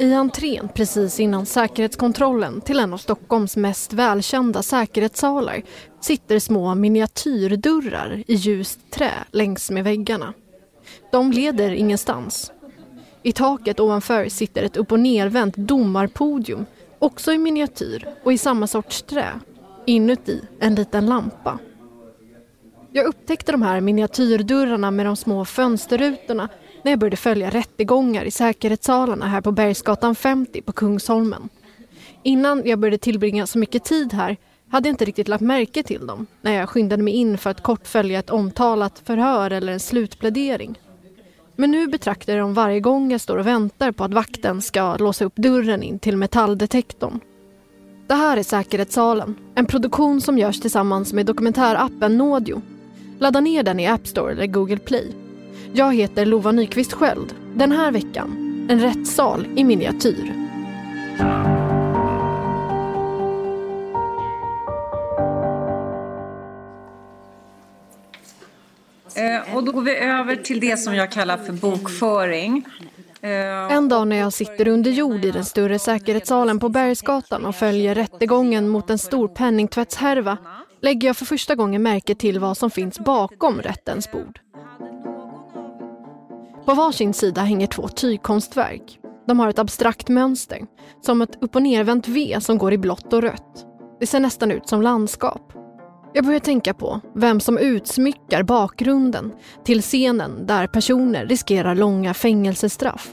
I entrén precis innan säkerhetskontrollen till en av Stockholms mest välkända säkerhetssalar sitter små miniatyrdörrar i ljust trä längs med väggarna. De leder ingenstans. I taket ovanför sitter ett upp och nervänt domarpodium, också i miniatyr och i samma sorts trä. Inuti en liten lampa. Jag upptäckte de här miniatyrdörrarna med de små fönsterrutorna när jag började följa rättegångar i säkerhetssalarna här på Bergsgatan 50 på Kungsholmen. Innan jag började tillbringa så mycket tid här hade jag inte riktigt lagt märke till dem när jag skyndade mig in för att kort följa ett omtalat förhör eller en slutplädering. Men nu betraktar jag dem varje gång jag står och väntar på att vakten ska låsa upp dörren in till metalldetektorn. Det här är Säkerhetssalen, en produktion som görs tillsammans med dokumentärappen Naudio. Ladda ner den i App Store eller Google Play. Jag heter Lova Nyqvist Sköld. Den här veckan, en rättssal i miniatyr. Eh, och då går vi över till det som jag kallar för bokföring. Eh, en dag när jag sitter under jord i den större säkerhetssalen på Bergsgatan och följer rättegången mot en stor penningtvättshärva lägger jag för första gången märke till vad som finns bakom rättens bord. På varsin sida hänger två tygkonstverk. De har ett abstrakt mönster, som ett upp och nervänt V som går i blått och rött. Det ser nästan ut som landskap. Jag börjar tänka på vem som utsmyckar bakgrunden till scenen där personer riskerar långa fängelsestraff.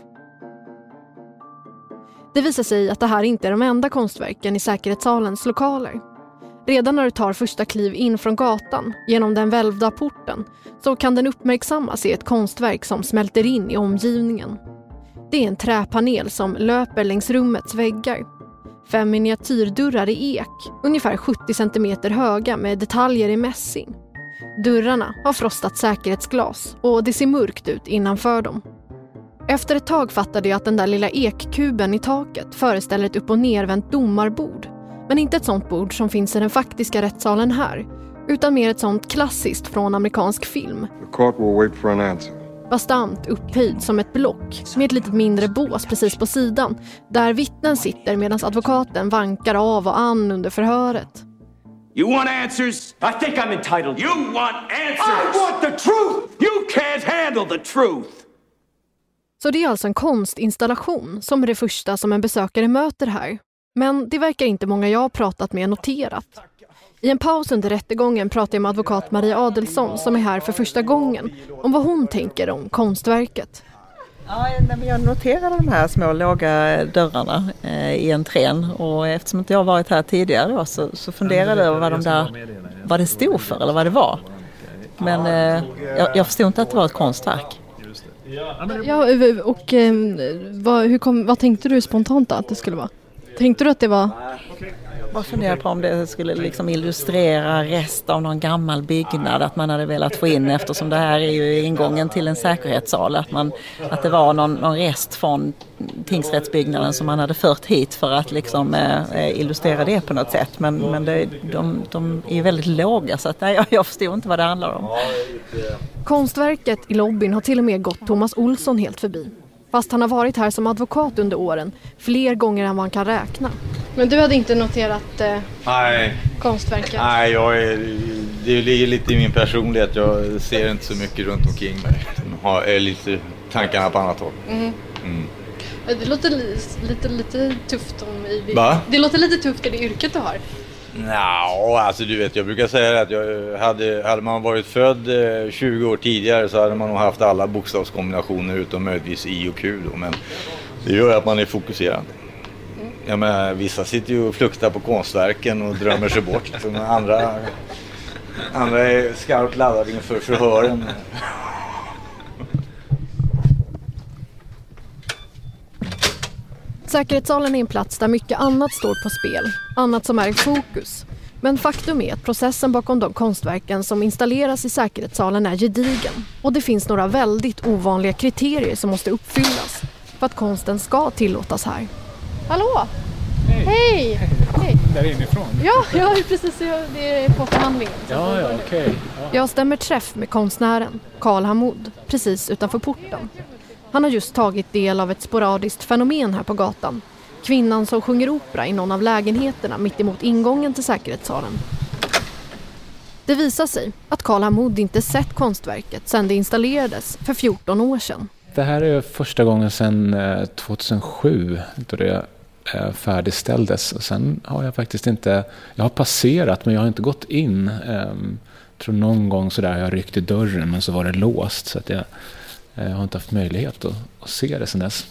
Det visar sig att det här inte är de enda konstverken i säkerhetssalens lokaler. Redan när du tar första kliv in från gatan genom den välvda porten så kan den uppmärksammas i ett konstverk som smälter in i omgivningen. Det är en träpanel som löper längs rummets väggar. Fem miniatyrdörrar i ek, ungefär 70 cm höga med detaljer i mässing. Dörrarna har frostat säkerhetsglas och det ser mörkt ut innanför dem. Efter ett tag fattade jag att den där lilla ekkuben i taket föreställer ett upp och nervänt domarbord men inte ett sånt bord som finns i den faktiska rättssalen här, utan mer ett sånt klassiskt från amerikansk film. The court will wait for an answer. Bastant upphöjd som ett block med ett lite mindre bås precis på sidan där vittnen sitter medan advokaten vankar av och an under förhöret. You want answers? I think I'm entitled. You want answers? I want the truth! You can't handle the truth! Så det är alltså en konstinstallation som är det första som en besökare möter här men det verkar inte många jag pratat med noterat. I en paus under rättegången pratar jag med advokat Maria Adelsson som är här för första gången om vad hon tänker om konstverket. Ja, jag noterade de här små låga dörrarna eh, i entrén och eftersom inte jag varit här tidigare då, så, så funderade jag över vad, de där, vad det stod för eller vad det var. Men eh, jag, jag förstod inte att det var ett konstverk. Ja, och eh, vad, hur kom, vad tänkte du spontant att det skulle vara? Tänkte du att det var... Jag bara funderade på om det skulle liksom illustrera rest av någon gammal byggnad, att man hade velat få in eftersom det här är ju ingången till en säkerhetssal, att, man, att det var någon, någon rest från tingsrättsbyggnaden som man hade fört hit för att liksom, eh, illustrera det på något sätt. Men, men det, de, de är väldigt låga så att, nej, jag förstår inte vad det handlar om. Konstverket i lobbyn har till och med gått Thomas Olsson helt förbi. Fast han har varit här som advokat under åren, fler gånger än man kan räkna. Men du hade inte noterat eh, Nej. konstverket? Nej, jag är, det ligger lite i min personlighet. Jag ser inte så mycket runt omkring mig. Jag har lite tankarna på annat håll. Mm. Mm. Det låter li, lite, lite tufft om i Va? Det låter lite tufft i det yrket du har. Ja, alltså du vet, jag brukar säga att jag hade, hade man varit född 20 år tidigare så hade man nog haft alla bokstavskombinationer utom möjligtvis I och Q då, men det gör att man är fokuserad. Jag menar, vissa sitter ju och fluktar på konstverken och drömmer sig bort. Liksom. Andra, andra är skarpt laddade inför förhören. Säkerhetssalen är en plats där mycket annat står på spel, annat som är i fokus. Men faktum är att processen bakom de konstverken som installeras i säkerhetssalen är gedigen och det finns några väldigt ovanliga kriterier som måste uppfyllas för att konsten ska tillåtas här. Hallå! Hej! Hej! Hej. Där inifrån? Ja, ja precis. Det är på förhandlingen. Ja, ja. Okay. Ja. Jag stämmer träff med konstnären, Karl Hamoud, precis utanför porten. Han har just tagit del av ett sporadiskt fenomen här på gatan. Kvinnan som sjunger opera i någon av lägenheterna mitt emot ingången till säkerhetssalen. Det visar sig att Karl Hamoud inte sett konstverket sedan det installerades för 14 år sedan. Det här är första gången sedan eh, 2007 då det eh, färdigställdes. Och sen har jag faktiskt inte, jag har passerat men jag har inte gått in. Jag tror någon gång sådär har jag ryckt i dörren men så var det låst så att jag, jag har inte haft möjlighet att, att se det sedan dess.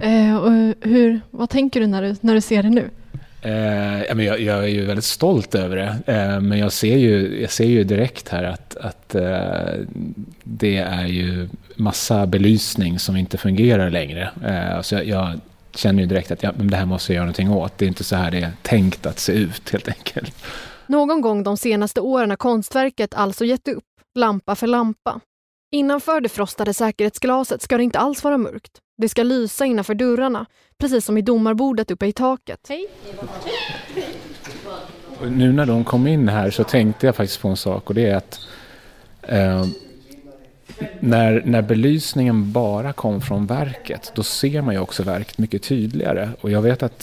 Eh, och hur, vad tänker du när du, när du ser det nu? Eh, jag, jag, är ju väldigt stolt över det, eh, men jag ser ju, jag ser ju direkt här att, att eh, det är ju massa belysning som inte fungerar längre. Eh, så jag, jag, känner ju direkt att ja, men det här måste jag göra någonting åt. Det är inte så här det är tänkt att se ut helt enkelt. Någon gång de senaste åren har konstverket alltså gett upp, lampa för lampa. Innanför det frostade säkerhetsglaset ska det inte alls vara mörkt. Det ska lysa innanför dörrarna, precis som i domarbordet uppe i taket. Hej! Nu när de kom in här så tänkte jag faktiskt på en sak och det är att eh, när, när belysningen bara kom från verket, då ser man ju också verket mycket tydligare. Och jag vet att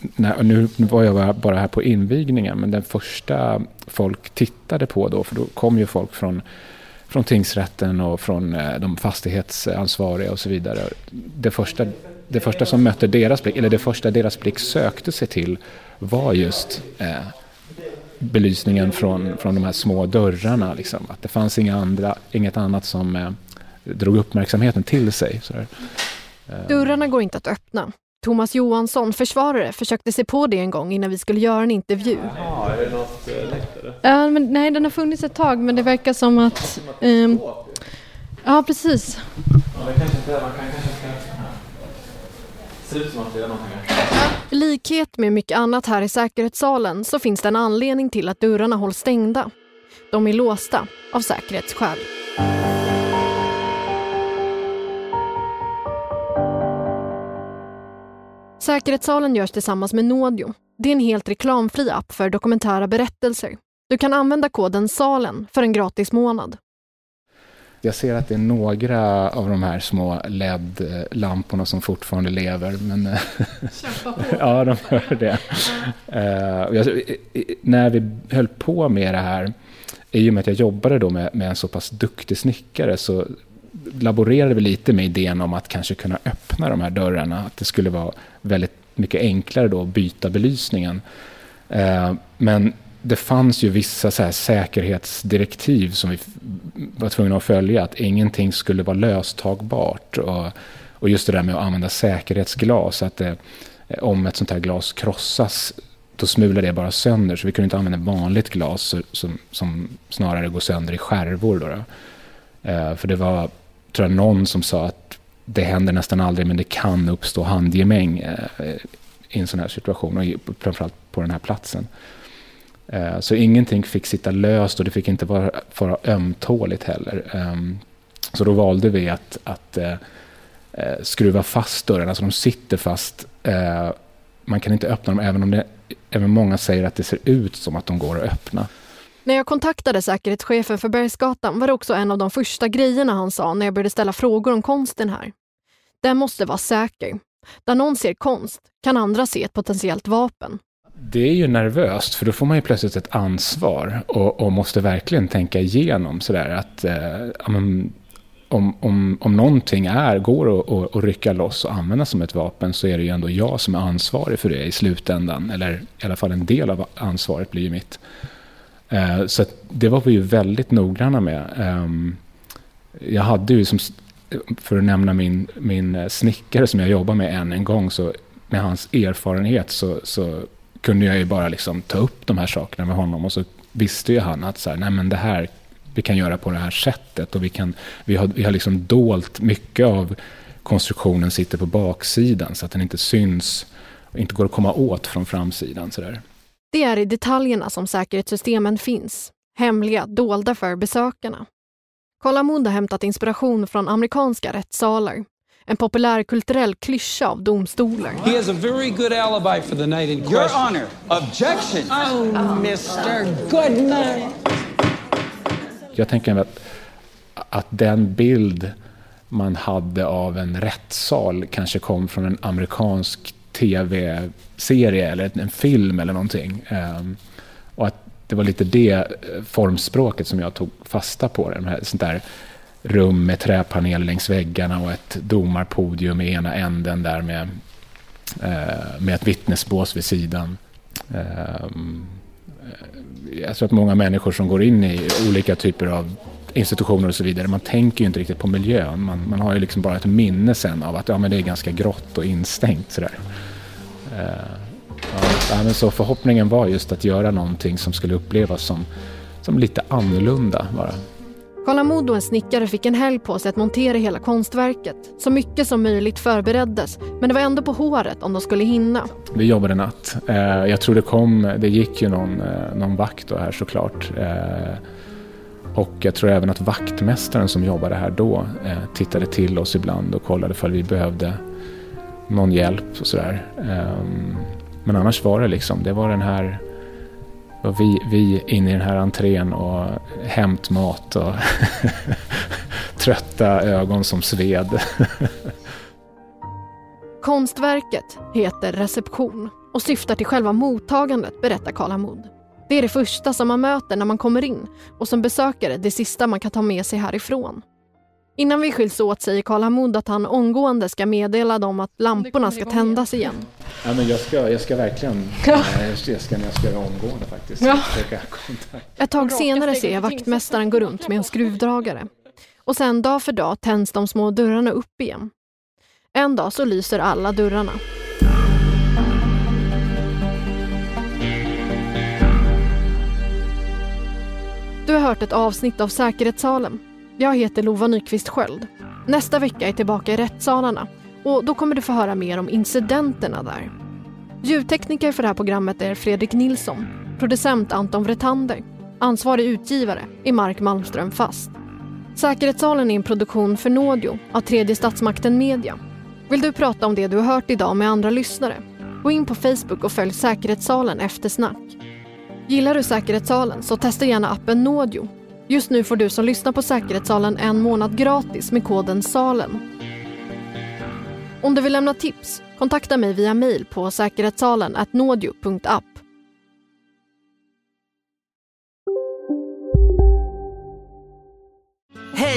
När, nu var jag bara här på invigningen, men den första folk tittade på då, för då kom ju folk från, från tingsrätten och från eh, de fastighetsansvariga och så vidare. Det första, det första som mötte deras blick, eller det första deras blick sökte sig till var just eh, belysningen från, från de här små dörrarna. Liksom. Att det fanns inga andra, inget annat som eh, drog uppmärksamheten till sig. Sådär. Eh. Dörrarna går inte att öppna. Thomas Johansson, försvarare, försökte se på det en gång innan vi skulle göra en intervju. Ja, är det något eh, läktare? Ja, men, nej, den har funnits ett tag men det verkar som att... Um, ja, precis. Ja, det kanske inte, man kan kanske ska... Ser ut som att det är någonting här. I likhet med mycket annat här i säkerhetssalen så finns det en anledning till att dörrarna hålls stängda. De är låsta av säkerhetsskäl. Säkerhetssalen görs tillsammans med Nodio. Det är en helt reklamfri app för dokumentära berättelser. Du kan använda koden SALEN för en gratis månad. Jag ser att det är några av de här små LED-lamporna som fortfarande lever. Men Kämpa på. ja, de gör det. Uh, när vi höll på med det här, i och med att jag jobbade då med, med en så pass duktig snickare, så laborerade vi lite med idén om att kanske kunna öppna de här dörrarna. Att det skulle vara väldigt mycket enklare då att byta belysningen. Eh, men det fanns ju vissa så säkerhetsdirektiv som vi var tvungna att följa. Att ingenting skulle vara löstagbart. Och, och just det där med att använda säkerhetsglas. Att det, om ett sånt här glas krossas då smular det bara sönder. Så vi kunde inte använda vanligt glas som, som snarare går sönder i skärvor. Då, då. Eh, för det var, tror jag, någon som sa att det händer nästan aldrig men det kan uppstå handgemäng eh, i en sån här situation och framförallt på den här platsen. Eh, så ingenting fick sitta löst och det fick inte vara för ömtåligt heller. Ehm, så då valde vi att, att skruva fast dörrarna så alltså, de sitter fast. Man kan inte öppna dem även om det, även många säger att det ser ut som att de går att öppna. När jag kontaktade säkerhetschefen för Bergsgatan var det också en av de första grejerna han sa när jag började ställa frågor om konsten här. Den måste vara säker. Där någon ser konst kan andra se ett potentiellt vapen. Det är ju nervöst för då får man ju plötsligt ett ansvar och, och måste verkligen tänka igenom sådär att eh, om, om, om någonting är, går att, att, att rycka loss och använda som ett vapen så är det ju ändå jag som är ansvarig för det i slutändan. Eller i alla fall en del av ansvaret blir ju mitt. Eh, så det var vi ju väldigt noggranna med. Eh, jag hade ju som, för att nämna min, min eh, snickare som jag jobbar med än en gång, så med hans erfarenhet så, så kunde jag ju bara liksom ta upp de här sakerna med honom och så visste ju han att så här, nej men det här vi kan göra på det här sättet. Och vi, kan, vi, har, vi har liksom dolt mycket av konstruktionen sitter på baksidan så att den inte syns och inte går att komma åt från framsidan. Så där. Det är i detaljerna som säkerhetssystemen finns. Hemliga, dolda för besökarna. Karl Amund har hämtat inspiration från amerikanska rättssalar. En populär kulturell klyscha av domstolar. He has a very good alibi for the night in question. Your honor, objection! Oh, Mr. Goodman! Jag tänker att, att den bild man hade av en rättssal kanske kom från en amerikansk tv-serie eller en film eller någonting. Ehm, och att det var lite det eh, formspråket som jag tog fasta på. Det här, sånt där rum med träpanel längs väggarna och ett domarpodium i ena änden där med, eh, med ett vittnesbås vid sidan. Ehm, eh, jag tror att många människor som går in i olika typer av institutioner och så vidare, man tänker ju inte riktigt på miljön. Man, man har ju liksom bara ett minne sen av att ja, men det är ganska grått och instängt. Sådär. Uh, ja, men så förhoppningen var just att göra någonting som skulle upplevas som, som lite annorlunda bara. Karl Amod och en snickare fick en helg på sig att montera hela konstverket. Så mycket som möjligt förbereddes, men det var ändå på håret om de skulle hinna. Vi jobbade natt. Eh, jag tror det kom, det gick ju någon, eh, någon vakt då här såklart. Och jag tror även att vaktmästaren som jobbade här då eh, tittade till oss ibland och kollade ifall vi behövde någon hjälp och sådär. Ehm, men annars var det liksom, det var den här var vi, vi inne i den här entrén och hämtmat och trötta ögon som sved. Konstverket heter Reception och syftar till själva mottagandet, berättar Karl Hamoud. Det är det första som man möter när man kommer in och som besökare det sista man kan ta med sig härifrån. Innan vi skiljs åt säger Karl Hamoud att han omgående ska meddela dem att lamporna ska tändas igen. Ja, men jag, ska, jag ska verkligen ja. jag ska, jag ska göra omgående faktiskt. Ja. Ett tag senare ser jag vaktmästaren gå runt med en skruvdragare. Och sen dag för dag tänds de små dörrarna upp igen. En dag så lyser alla dörrarna. Hört ett avsnitt av Säkerhetssalen jag heter Lova Nyqvist Sköld. Nästa vecka är jag tillbaka i rättssalarna och då kommer du få höra mer om incidenterna där. Ljudtekniker för det här programmet är Fredrik Nilsson, producent Anton Vretander, ansvarig utgivare är Mark Malmström Fast. Säkerhetssalen är en produktion för Nådio av tredje statsmakten Media. Vill du prata om det du har hört idag med andra lyssnare? Gå in på Facebook och följ Säkerhetssalen efter snack. Gillar du Säkerhetssalen så testa gärna appen Nådio Just nu får du som lyssnar på Säkerhetssalen en månad gratis med koden SALEN. Om du vill lämna tips, kontakta mig via mail på säkerhetssalen nådio.app.